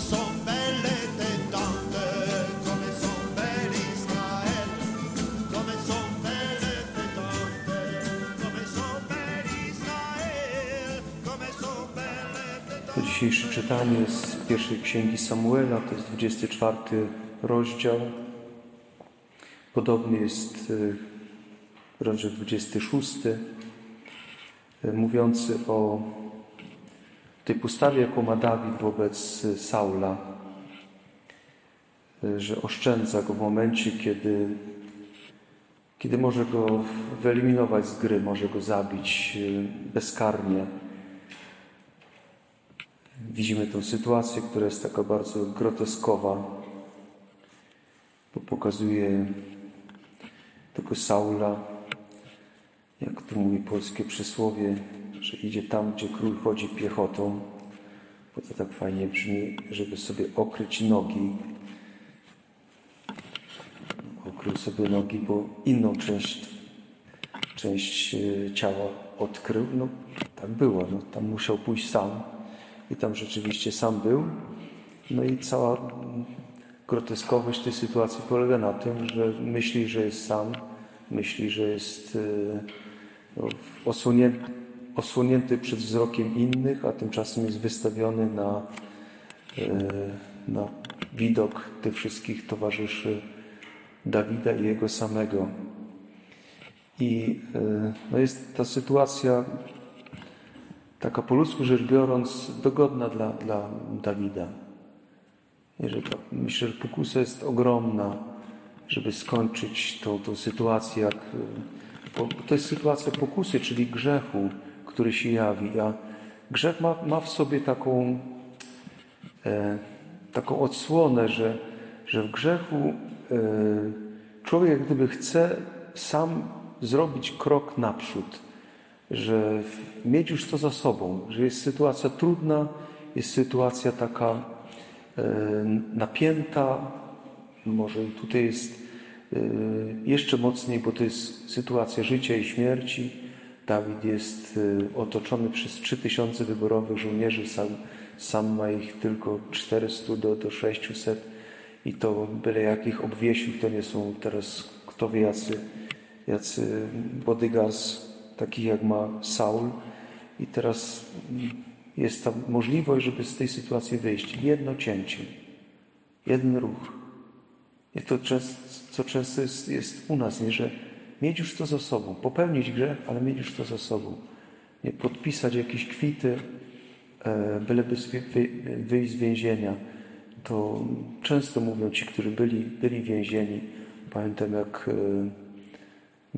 come dzisiejsze czytanie z pierwszej księgi Samuela, to jest 24 rozdział. Podobnie jest y, rozdział 26, y, mówiący o tej postawie, jaką ma Dawid wobec Saula, y, że oszczędza go w momencie, kiedy, kiedy może go wyeliminować z gry, może go zabić y, bezkarnie. Widzimy tę sytuację, która jest taka bardzo groteskowa, bo pokazuje tego Saula, jak to mówi polskie przysłowie, że idzie tam, gdzie król chodzi piechotą, bo to tak fajnie brzmi, żeby sobie okryć nogi. Okrył sobie nogi, bo inną część, część e, ciała odkrył. No tak było, no, tam musiał pójść sam i tam rzeczywiście sam był. No i cała groteskowość tej sytuacji polega na tym, że myśli, że jest sam, myśli, że jest e, no, osłonięty, osłonięty przed wzrokiem innych, a tymczasem jest wystawiony na, e, na widok tych wszystkich towarzyszy Dawida i jego samego. I e, no jest ta sytuacja taka po ludzku rzecz biorąc dogodna dla, dla Dawida. Że myślę, że pokusa jest ogromna, żeby skończyć tą, tą sytuację, jak, bo to jest sytuacja pokusy, czyli grzechu, który się jawi. A grzech ma, ma w sobie taką, e, taką odsłonę, że, że w grzechu e, człowiek jak gdyby chce sam zrobić krok naprzód, że mieć już to za sobą, że jest sytuacja trudna, jest sytuacja taka e, napięta, może tutaj jest e, jeszcze mocniej, bo to jest sytuacja życia i śmierci. Dawid jest e, otoczony przez 3000 wyborowych żołnierzy, sam, sam ma ich tylko 400 do, do 600 i to byle jakich obwiesił, to nie są teraz kto wie jacy, jacy bodyguards, takich jak ma Saul. I teraz jest ta możliwość, żeby z tej sytuacji wyjść. Jedno cięcie, jeden ruch. I to, co często jest, jest u nas, nie? że mieć już to za sobą, popełnić grzech, ale mieć już to za sobą. Nie podpisać jakieś kwity, e, byleby wyjść z więzienia. To często mówią ci, którzy byli, byli więzieni. Pamiętam, jak e,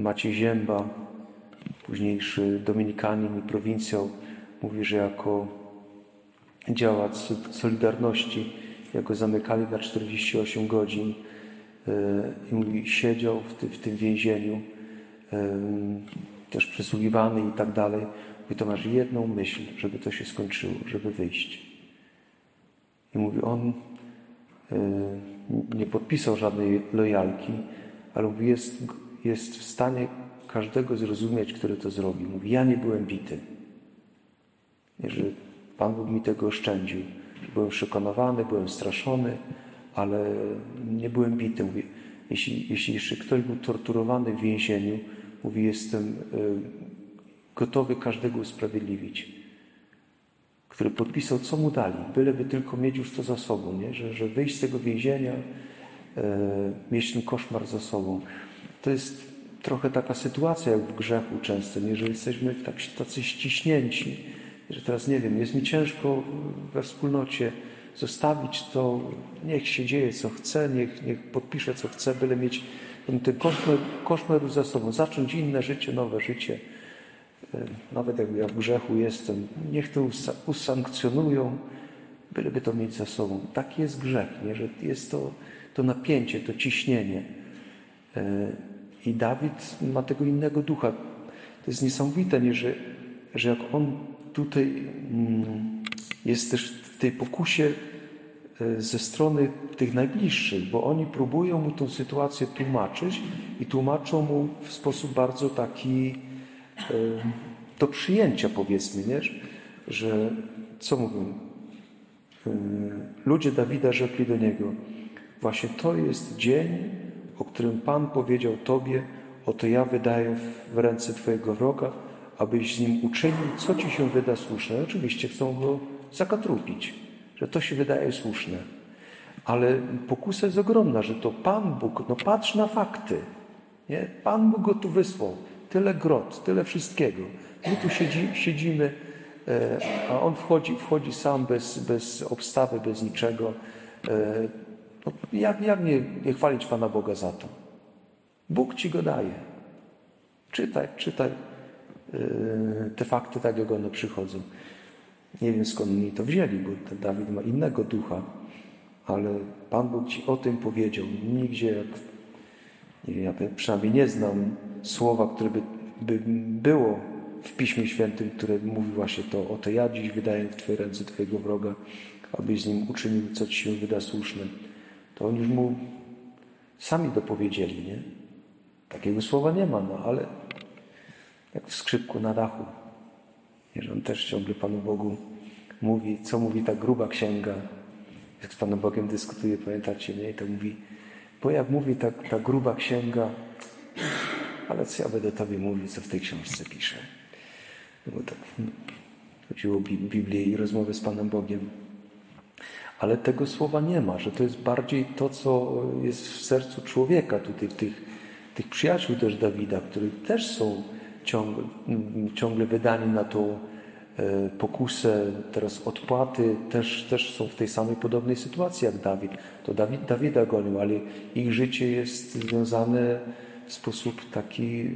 Maciej Zięba, późniejszy dominikanin i prowincjał, mówi, że jako działacz Solidarności, jak go zamykali na 48 godzin i mówi, siedział w, ty, w tym więzieniu, też przesłuchiwany i tak dalej. Mówi, to masz jedną myśl, żeby to się skończyło, żeby wyjść. I mówi, on nie podpisał żadnej lojalki, ale mówi, jest, jest w stanie każdego zrozumieć, który to zrobił. Mówi, ja nie byłem bity. Nie, że Pan Bóg mi tego oszczędził. Byłem przekonywany, byłem straszony, ale nie byłem bity. Mówi, jeśli, jeśli jeszcze ktoś był torturowany w więzieniu, mówi, jestem y, gotowy każdego usprawiedliwić. Który podpisał, co mu dali, byleby tylko mieć już to za sobą, nie? Że, że wyjść z tego więzienia, y, mieć ten koszmar za sobą. To jest trochę taka sytuacja jak w grzechu często, nie? że jesteśmy tak, tacy ściśnięci, że teraz nie wiem, jest mi ciężko we wspólnocie zostawić to, niech się dzieje co chce, niech, niech podpisze co chce, byle mieć ten, ten koszmar za sobą, zacząć inne życie, nowe życie. E, nawet jak ja w grzechu jestem, niech to usankcjonują, byleby to mieć za sobą. Tak jest grzech, nie? że jest to, to napięcie, to ciśnienie. E, I Dawid ma tego innego ducha. To jest niesamowite, nie? Że, że jak on tutaj mm, jest też w tej pokusie e, ze strony tych najbliższych, bo oni próbują mu tę sytuację tłumaczyć i tłumaczą mu w sposób bardzo taki e, do przyjęcia, powiedzmy, nie? że co mówią? E, ludzie Dawida rzekli do niego, właśnie to jest dzień, o którym Pan powiedział Tobie, oto ja wydaję w ręce Twojego wroga, abyś z nim uczynił, co Ci się wyda słuszne. Oczywiście chcą go zakatrupić, że to się wydaje słuszne. Ale pokusa jest ogromna, że to Pan Bóg, no patrz na fakty. Nie? Pan Bóg go tu wysłał. Tyle grot, tyle wszystkiego. My tu siedzi, siedzimy, e, a on wchodzi, wchodzi sam bez, bez obstawy, bez niczego. E, no, jak jak nie, nie chwalić Pana Boga za to? Bóg ci go daje. Czytaj, czytaj e, te fakty tak, jak one przychodzą. Nie wiem skąd oni to wzięli, bo ten Dawid ma innego ducha, ale Pan Bóg ci o tym powiedział. Nigdzie, jak, nie wiem, ja przynajmniej nie znam słowa, które by, by było w Piśmie Świętym, które mówi właśnie to, oto ja dziś wydaję w Twoje ręce Twojego wroga, abyś z nim uczynił, co Ci się wyda słuszne. To oni już mu sami dopowiedzieli, nie? Takiego słowa nie ma, no ale jak w skrzypku na dachu. Że on też ciągle Panu Bogu mówi, co mówi ta gruba księga. Jak z Panem Bogiem dyskutuje, pamiętacie, nie? I to mówi, bo jak mówi ta, ta gruba księga, ale co ja będę Tobie mówił, co w tej książce pisze. No bo tak no, chodziło o Biblię i rozmowę z Panem Bogiem. Ale tego słowa nie ma, że to jest bardziej to, co jest w sercu człowieka, tutaj w tych, tych przyjaciół też Dawida, którzy też są ciągle, ciągle wydani na tą e, pokusę, teraz odpłaty, też, też są w tej samej podobnej sytuacji jak Dawid. To Dawid, Dawida gonił, ale ich życie jest związane w sposób taki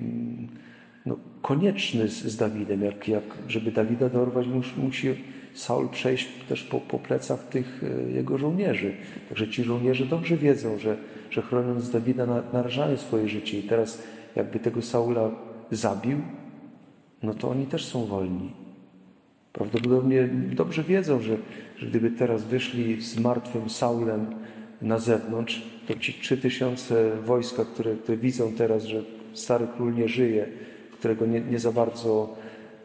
no, konieczny z, z Dawidem. Jak, jak, żeby Dawida dorwać, musi, musi Saul przejść też po, po plecach tych e, jego żołnierzy. Także ci żołnierze dobrze wiedzą, że, że chroniąc Dawida narażają swoje życie i teraz jakby tego Saula zabił, no to oni też są wolni. Prawdopodobnie dobrze wiedzą, że, że gdyby teraz wyszli z martwym Saulem na zewnątrz, to ci trzy tysiące wojska, które, które widzą teraz, że stary król nie żyje, którego nie, nie za bardzo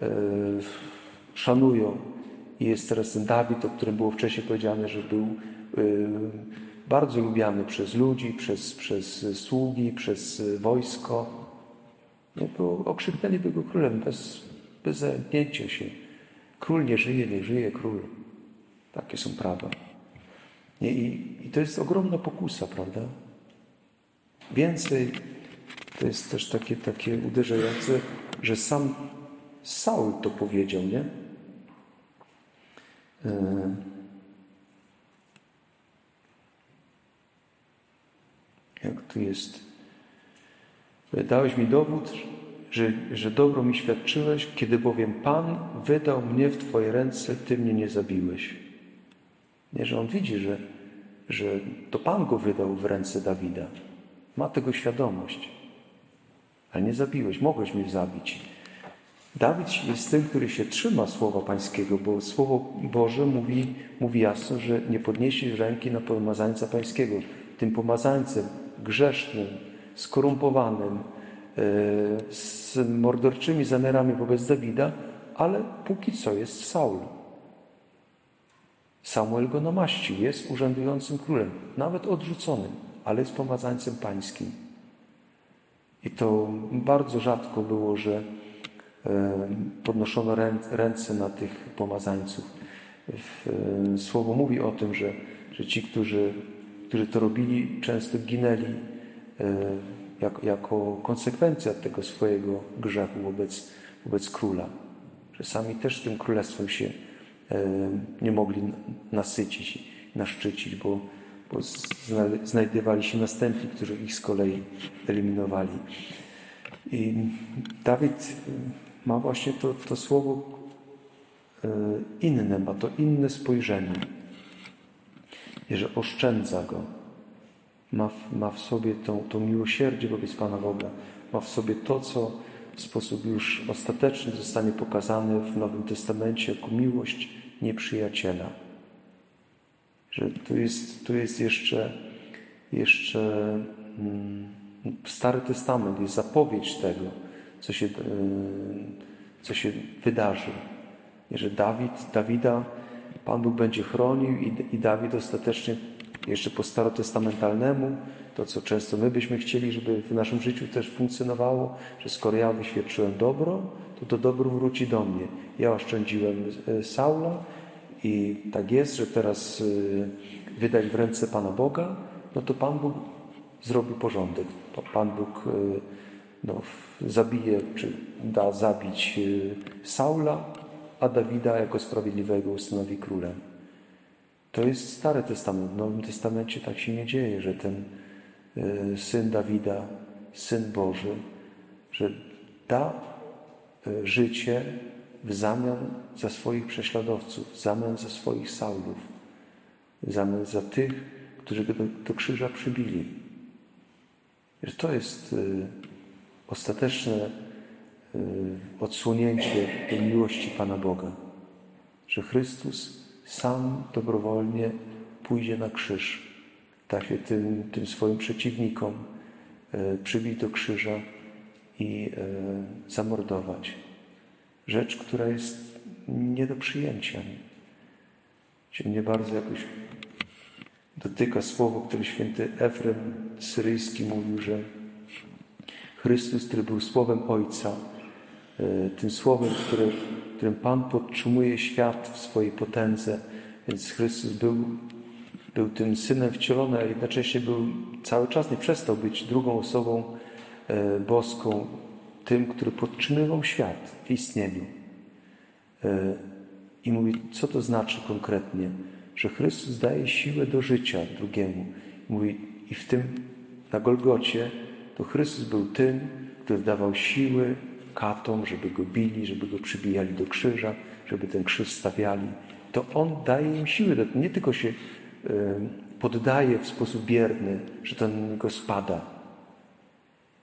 e, szanują, i jest teraz ten Dawid, o którym było wcześniej powiedziane, że był e, bardzo lubiany przez ludzi, przez, przez sługi, przez wojsko. No, bo okrzyknęliby go królem bez, bez zajęcia się. Król nie żyje, nie żyje król. Takie są prawa. Nie, i, I to jest ogromna pokusa, prawda? Więcej to jest też takie, takie uderzające, że sam Saul to powiedział, nie? E, jak tu jest? Dałeś mi dowód, że, że dobro mi świadczyłeś, kiedy bowiem Pan wydał mnie w Twoje ręce, Ty mnie nie zabiłeś. Nie, że on widzi, że, że to Pan go wydał w ręce Dawida. Ma tego świadomość. Ale nie zabiłeś, mogłeś mnie zabić. Dawid jest tym, który się trzyma słowa Pańskiego, bo Słowo Boże mówi, mówi jasno, że nie podnieśli ręki na pomazańca Pańskiego. Tym pomazańcem grzesznym, skorumpowanym, e, z morderczymi zamiarami wobec Dawida, ale póki co jest Saul. Samuel go namaścił, jest urzędującym królem, nawet odrzuconym, ale jest pomazańcem pańskim. I to bardzo rzadko było, że e, podnoszono ręce na tych pomazańców. E, słowo mówi o tym, że, że ci, którzy, którzy to robili, często ginęli jako, jako konsekwencja tego swojego grzechu wobec, wobec króla. Że sami też tym królestwem się nie mogli nasycić, naszczycić, bo, bo znajdowali się następni, którzy ich z kolei eliminowali. I Dawid ma właśnie to, to słowo inne, ma to inne spojrzenie, że oszczędza go, ma w, ma w sobie to, to miłosierdzie wobec Pana Boga, ma w sobie to, co w sposób już ostateczny zostanie pokazane w Nowym Testamencie jako miłość nieprzyjaciela. Że tu jest, tu jest jeszcze, jeszcze mm, Stary Testament, jest zapowiedź tego, co się, yy, co się wydarzy. Że Dawid, Dawida Pan Bóg będzie chronił i, i Dawid ostatecznie jeszcze po starotestamentalnemu, to co często my byśmy chcieli, żeby w naszym życiu też funkcjonowało, że skoro ja wyświadczyłem dobro, to to dobro wróci do mnie. Ja oszczędziłem e, Saula i tak jest, że teraz e, wydać w ręce Pana Boga, no to Pan Bóg zrobi porządek. Pan Bóg e, no, zabije, czy da zabić Saula, a Dawida jako sprawiedliwego ustanowi królem. To jest Stary Testament. W Nowym Testamencie tak się nie dzieje, że ten e, syn Dawida, syn Boży, że da e, życie w zamian za swoich prześladowców, w zamian za swoich Saulów, w zamian za tych, którzy go do, krzyża przybili. Że to jest e, ostateczne odsłonięcie tej miłości Pana Boga, że Chrystus sam dobrowolnie pójdzie na krzyż, tak się tym, tym swoim przeciwnikom e, przybić do krzyża i e, zamordować. Rzecz, która jest nie do przyjęcia. Mnie bardzo jakoś dotyka słowo, które święty Efrem Syryjski mówił, że Chrystus, który był słowem Ojca, tym słowem, którym Pan podtrzymuje świat w swojej potędze. Więc Chrystus był, był tym synem wcielonym, a jednocześnie był cały czas, nie przestał być drugą osobą e, boską, tym, który podtrzymywał świat w istnieniu. E, I mówi, co to znaczy konkretnie? Że Chrystus daje siłę do życia drugiemu. Mówi, i w tym na Golgocie to Chrystus był tym, który dawał siły katom, żeby go bili, żeby go przybijali do krzyża, żeby ten krzyż stawiali, to on daje im siły. Nie tylko się poddaje w sposób bierny, że to na niego spada,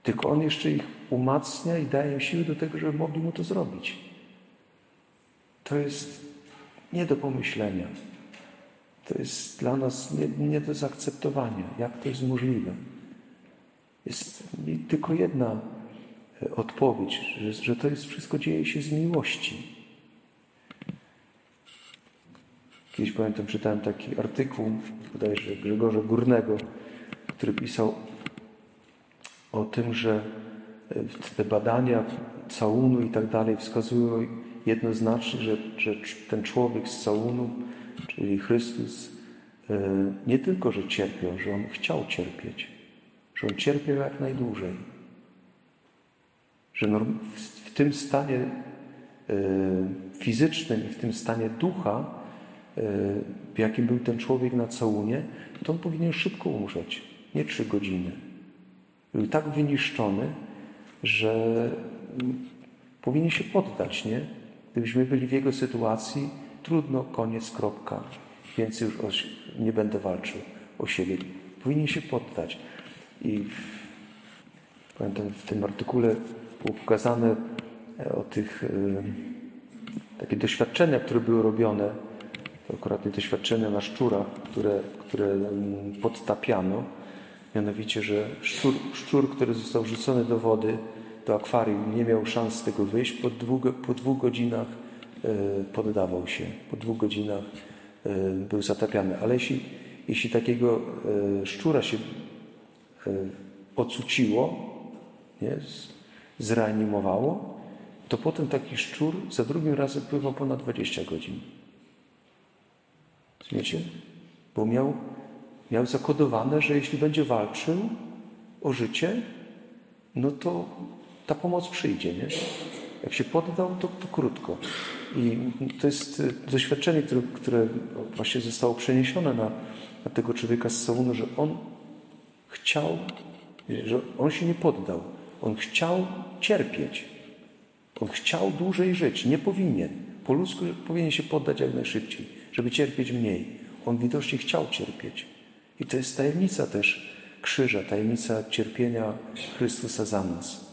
tylko on jeszcze ich umacnia i daje im siły do tego, żeby mogli mu to zrobić. To jest nie do pomyślenia. To jest dla nas nie, nie do zaakceptowania. Jak to jest możliwe? Jest tylko jedna odpowiedź, że, że to jest wszystko dzieje się z miłości. Kiedyś pamiętam, czytałem taki artykuł, bodajże Grzegorza Górnego, który pisał o tym, że te badania całunu i tak dalej wskazują jednoznacznie, że, że ten człowiek z całunu, czyli Chrystus, e, nie tylko, że cierpiał, że on chciał cierpieć, że on cierpiał jak najdłużej że w tym stanie e, fizycznym i w tym stanie ducha, e, w jakim był ten człowiek na całunie, to on powinien szybko umrzeć, nie trzy godziny. Był tak wyniszczony, że powinien się poddać, nie? Gdybyśmy byli w jego sytuacji, trudno, koniec, kropka. Więcej już nie będę walczył o siebie. Powinien się poddać. I pamiętam w tym artykule było pokazane e, o tych e, takie doświadczenia, które były robione, to akurat doświadczenia na szczurach, które, które mm, podtapiano. Mianowicie, że szczur, szczur, który został wrzucony do wody, do akwarium, nie miał szans z tego wyjść. Po dwóch, po dwóch godzinach e, poddawał się. Po dwóch godzinach był zatapiany. Ale jeśli, jeśli takiego szczura się ocuciło, nie, zreanimowało, to potem taki szczur za drugim razem pływał ponad 20 godzin. Rozumiecie? Bo miał, miał zakodowane, że jeśli będzie walczył o życie, no to ta pomoc przyjdzie, nie? Jak się poddał, to, to krótko. I to jest y, doświadczenie, które, które właśnie zostało przeniesione na, na tego człowieka z Saulu, że on chciał, że on się nie poddał. On chciał cierpieć. On chciał dłużej żyć. Nie powinien. Po ludzku powinien się poddać jak najszybciej, żeby cierpieć mniej. On widocznie chciał cierpieć. I to jest tajemnica też krzyża, tajemnica cierpienia Chrystusa za nas.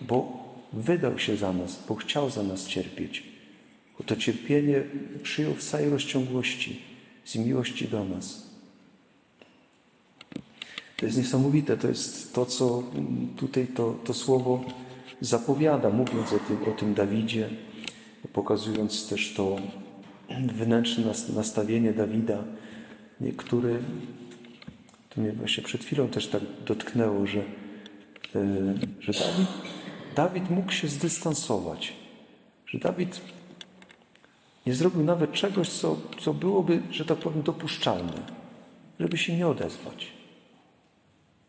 Bo wydał się za nas, bo chciał za nas cierpieć. Bo to cierpienie przyjął w całej rozciągłości, z miłości do nas. To jest niesamowite, to jest to, co tutaj to, to słowo zapowiada, mówiąc o tym, o tym Dawidzie, pokazując też to, wnętrzne nastawienie Dawida, który, to mnie właśnie przed chwilą też tak dotknęło, że, e, że Dawid, Dawid mógł się zdystansować, że Dawid nie zrobił nawet czegoś, co, co byłoby, że tak powiem, dopuszczalne, żeby się nie odezwać.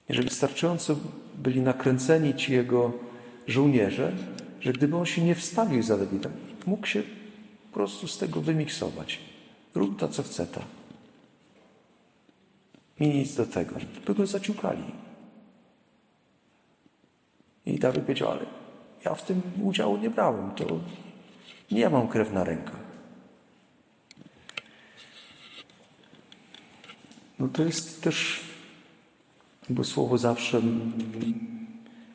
Że wystarczająco byli nakręceni ci jego żołnierze, że gdyby on się nie wstawił za Dawidem, mógł się po prostu z tego wymiksować. Rób to, co chce ta. I nic do tego. By go zaciukali. I Dawid powiedział, ale ja w tym udziału nie brałem. To nie ja mam krew na rękach. No to jest też, bo słowo zawsze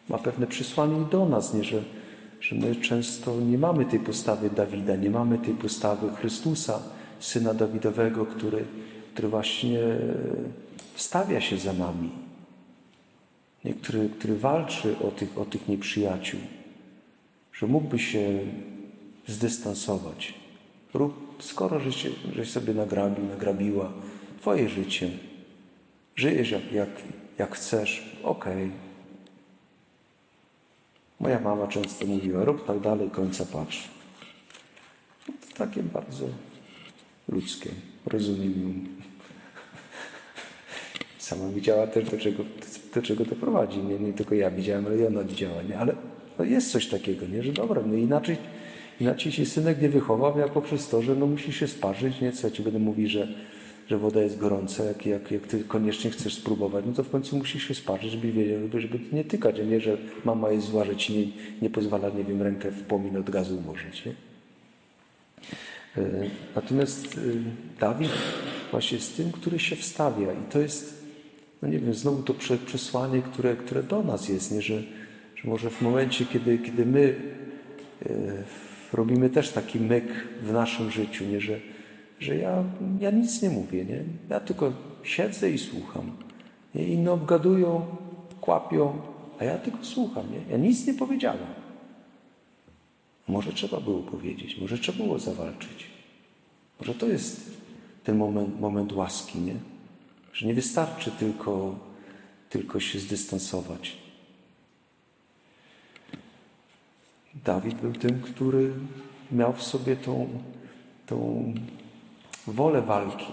ma pewne przesłanie i do nas, nie? Że, że my często nie mamy tej postawy Dawida, nie mamy tej postawy Chrystusa, syna Dawidowego, który, który właśnie wstawia się za nami, nie? Który, który walczy o tych, o tych nieprzyjaciół, że mógłby się zdystansować. Rób, skoro żeś, żeś sobie nagrabił, nagrabiła, Twoje życie. Żyjesz jak, jak, jak chcesz, okej. Okay. Moja mama często mówiła, rób tak dalej, końca patrz. To takie bardzo ludzkie, rozumiem ją. Sama widziała też, do czego, do czego to prowadzi. Nie, nie tylko ja widziałem, ale i ona widziała. Nie? Ale no jest coś takiego, nie? że dobra, no inaczej, inaczej się synek nie wychował, jak poprzez to, że no musi się sparzyć, nie? Co ja ci będę mówić, że że woda jest gorąca, jak, jak, jak ty koniecznie chcesz spróbować, no to w końcu musisz się sparzyć, żeby wiedział, żeby, żeby nie tykać, a nie, że mama jest zła, że ci nie, nie pozwala, nie wiem, rękę w płomin od gazu ułożyć. Nie? E, natomiast e, Dawid właśnie jest tym, który się wstawia i to jest, no nie wiem, znowu to przesłanie, które, które do nas jest, nie? Że, że może w momencie, kiedy, kiedy my e, robimy też taki myk w naszym życiu, nie? Że, że ja, ja nic nie mówię, nie? Ja tylko siedzę i słucham. Nie? Inni obgadują, kłapią, a ja tylko słucham, nie? Ja nic nie powiedziałem. Może trzeba było powiedzieć, może trzeba było zawalczyć. Może to jest ten moment, moment łaski, nie? Że nie wystarczy tylko, tylko się zdystansować. Dawid był tym, który miał w sobie tą, tą wolę walki,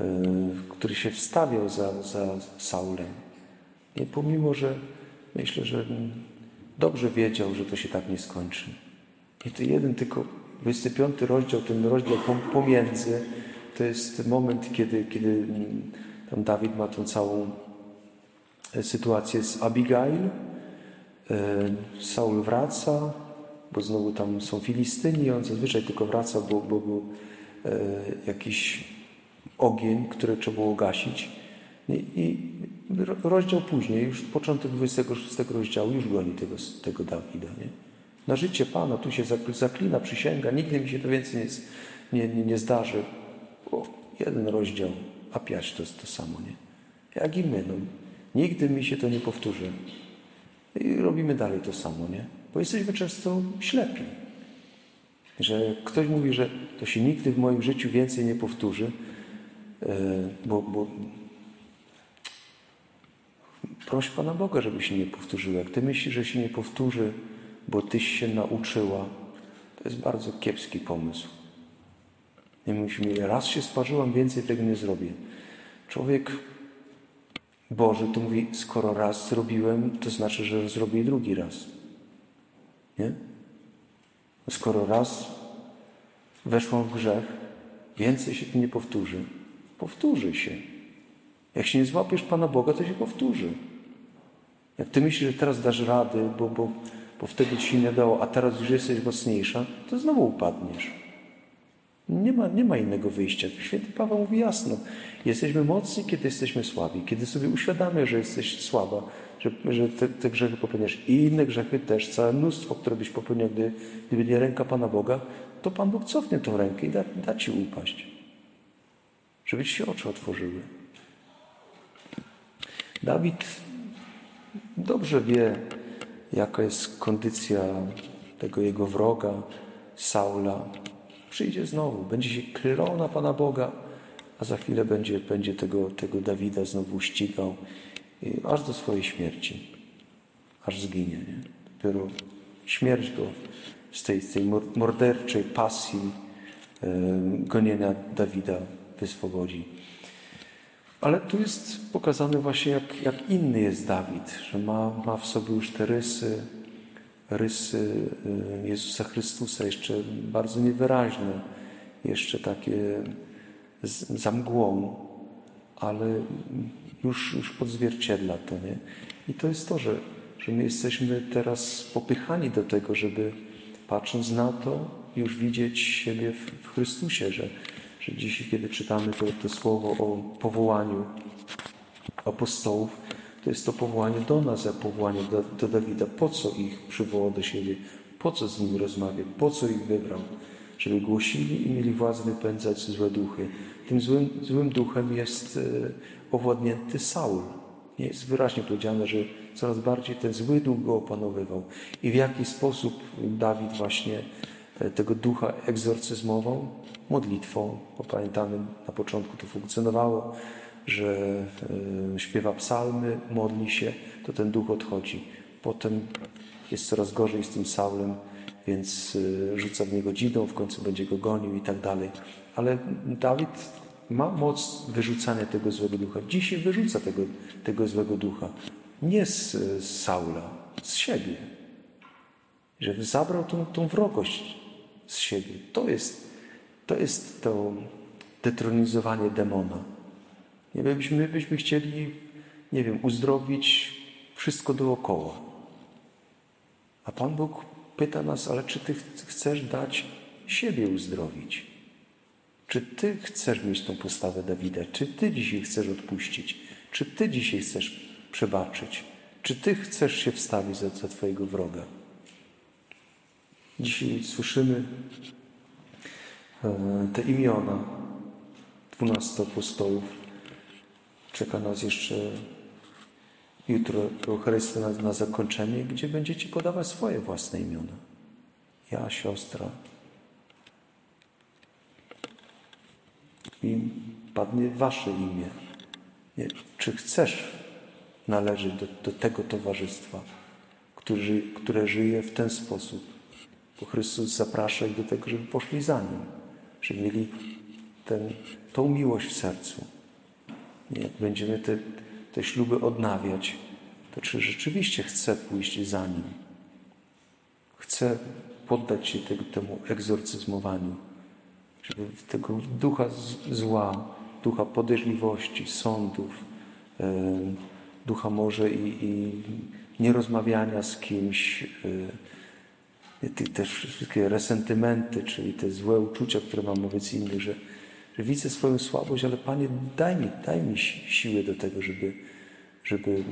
e, który się wstawiał za, za Saulem. I pomimo, że myślę, że dobrze wiedział, że to się tak nie skończy. I to jeden tylko 25 rozdział, ten rozdział pomiędzy, to jest moment, kiedy, kiedy tam Dawid ma tą całą e, sytuację z Abigail. E, Saul wraca, bo znowu tam są Filistyni, on zazwyczaj tylko wraca, bo, bo, bo jakiś ogień, który trzeba było gasić. I, rozdział później, już początek 26 rozdziału, już goni tego, tego Dawida. Nie? Na życie Pana, tu się zaklina, przysięga, nigdy mi się to więcej nie, nie, nie, nie zdarzy. O, jeden rozdział, a piać to jest to samo. Nie? Jak i my, no, nigdy mi się to nie powtórzy. I robimy dalej to samo, nie? Bo jesteśmy często ślepi. Że ktoś mówi, że to się nigdy w moim życiu więcej nie powtórzy, e, bo, bo proś Pana Boga, żeby się nie powtórzyło. Jak Ty myślisz, że się nie powtórzy, bo Tyś się nauczyła, to jest bardzo kiepski pomysł. Nie musimy, raz się sparzyłam, więcej tego nie zrobię. Człowiek Boży to mówi, skoro raz zrobiłem, to znaczy, że zrobię drugi raz. Nie? Skoro raz weszłam w grzech, więcej się to nie powtórzy. Powtórzy się. Jak się nie złapiesz Pana Boga, to się powtórzy. Jak ty myślisz, że teraz dasz rady, bo, bo, bo wtedy ci nie dało, a teraz już jesteś mocniejsza, to znowu upadniesz. Nie ma, nie ma innego wyjścia. Święty Paweł mówi jasno. Jesteśmy mocni, kiedy jesteśmy słabi. Kiedy sobie uświadamiasz, że jesteś słaba, że, że te, te, grzechy popełniasz i inne grzechy też, całe mnóstwo, które byś popełniał, gdy, gdyby nie ręka Pana Boga, to Pan Bóg cofnie tą rękę i da, da Ci upaść. Żeby Ci się oczy otworzyły. Dawid dobrze wie, jaka jest kondycja tego jego wroga, Saula. przyjdzie znowu, będzie się klęł na Pana Boga, a za chwilę będzie, będzie tego, tego Dawida znowu ścigał, aż do swojej śmierci, aż zginie. Nie? Dopiero śmierć go z tej, z tej morderczej pasji gonienia Dawida wyswobodzi. Ale tu jest pokazane właśnie, jak, jak inny jest Dawid, że ma, ma w sobie już te rysy, rysy Jezusa Chrystusa, jeszcze bardzo niewyraźne, jeszcze takie za mgłą, ale już, już odzwierciedla to, nie? I to jest to, że, że my jesteśmy teraz popychani do tego, żeby patrząc na to, już widzieć siebie w, w Chrystusie, że, że dzisiaj, kiedy czytamy to, to słowo o powołaniu apostołów, to jest to powołanie do nas, jak powołanie do, do Dawida. Po co ich przywołał do siebie? Po co z nimi rozmawiał? Po co ich wybrał? Żeby głosili i mieli władzę wypędzać złe duchy. Tym złym, złym duchem jest e, owładnięty Saul. Nie jest wyraźnie powiedziane, że coraz bardziej ten zły duch go opanowywał. I w jaki sposób Dawid właśnie e, tego ducha egzorcyzmował? Modlitwą. Pamiętamy, na początku to funkcjonowało że e, śpiewa psalmy, modli się, to ten duch odchodzi. Potem jest coraz gorzej z tym Saulem, więc rzuca w niego dzidą, w końcu będzie go gonił i tak dalej. Ale Dawid ma moc wyrzucania tego złego ducha. Dzisiaj wyrzuca tego, tego złego ducha. Nie z, z Saula, z siebie. Że zabrał tą, tą wrogość z siebie. To jest to, jest to detronizowanie demona. Nie, my byśmy, my byśmy chcieli, nie wiem, uzdrowić wszystko dookoła. A Pan Bóg pyta nas, ale czy Ty chcesz dać siebie uzdrowić? Czy Ty chcesz mieć tą postawę Dawida? Czy Ty dzisiaj chcesz odpuścić? Czy Ty dzisiaj chcesz przebaczyć? Czy Ty chcesz się wstawić za, za Twojego wroga? Dzisiaj słyszymy e, te imiona dwunastu apostołów Czeka nas jeszcze jutro Eucharystia na, na zakończenie, gdzie będziecie podawać swoje własne imiona. Ja, siostra. I padnie wasze imię. Nie. Czy chcesz należeć do, do tego towarzystwa, który, które żyje w ten sposób? Bo Chrystus zaprasza ich do tego, żeby poszli za Nim, żeby mieli ten, tą miłość w sercu jak będziemy te, te śluby odnawiać, to czy rzeczywiście chcę pójść za Nim? Chcę poddać się temu egzorcyzmowaniu, żeby tego ducha zła, ducha podejrzliwości, sądów, ducha może i, i nierozmawiania z kimś, e, te wszystkie resentymenty, czyli te złe uczucia, które mam wobec innych, że że widzę swoją słabość, ale Panie, daj mi, daj mi siłę do tego, żeby, żeby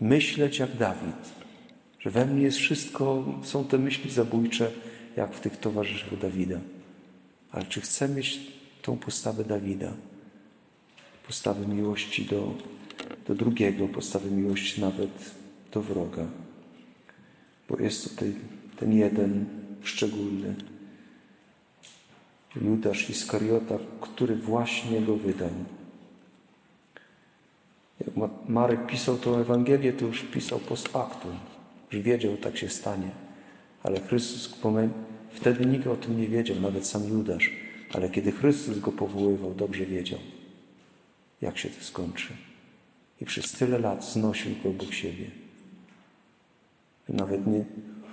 myśleć jak Dawid. Że we mnie jest wszystko, są te myśli zabójcze, jak w tych towarzyszach Dawida. Ale czy chcę mieć tą postawę Dawida? Postawę miłości do, do drugiego, postawę miłości nawet do wroga. Bo jest tutaj ten jeden szczególny, Judasz Iskariota, który właśnie go wydał. Jak Marek pisał tą Ewangelię, to już pisał post factum. Już wiedział, tak się stanie. Ale Chrystus, wtedy nikt o tym nie wiedział, nawet sam Judasz. Ale kiedy Chrystus go powoływał, dobrze wiedział, jak się to skończy. I przez tyle lat znosił go obok siebie. Nawet nie,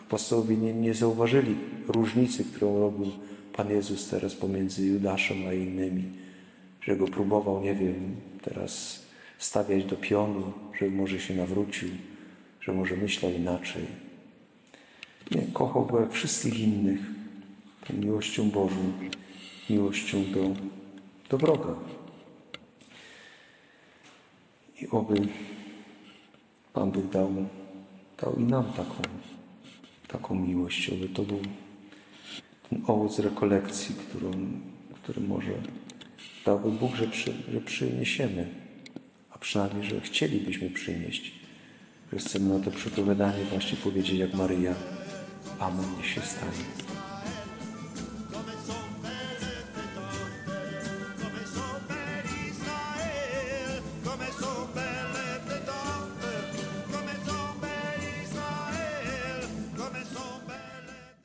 apostołowie nie, nie zauważyli różnicy, którą robił Pan Jezus teraz pomiędzy Judaszem a innymi, że go próbował, nie wiem, teraz stawiać do pionu, że może się nawrócił, że może myślał inaczej. Nie, kochał go jak wszystkich innych, tą miłością Bożą, miłością do, do wroga. I oby Pan Bóg dał, dał i nam taką, taką miłość, oby to był ten owoc rekolekcji, którą, który może dałby Bóg, że, przy, że przyniesiemy, a przynajmniej, że chcielibyśmy przynieść, że chcemy na to przepowiadanie właśnie powiedzieć jak Maryja, Amen, niech się stanie.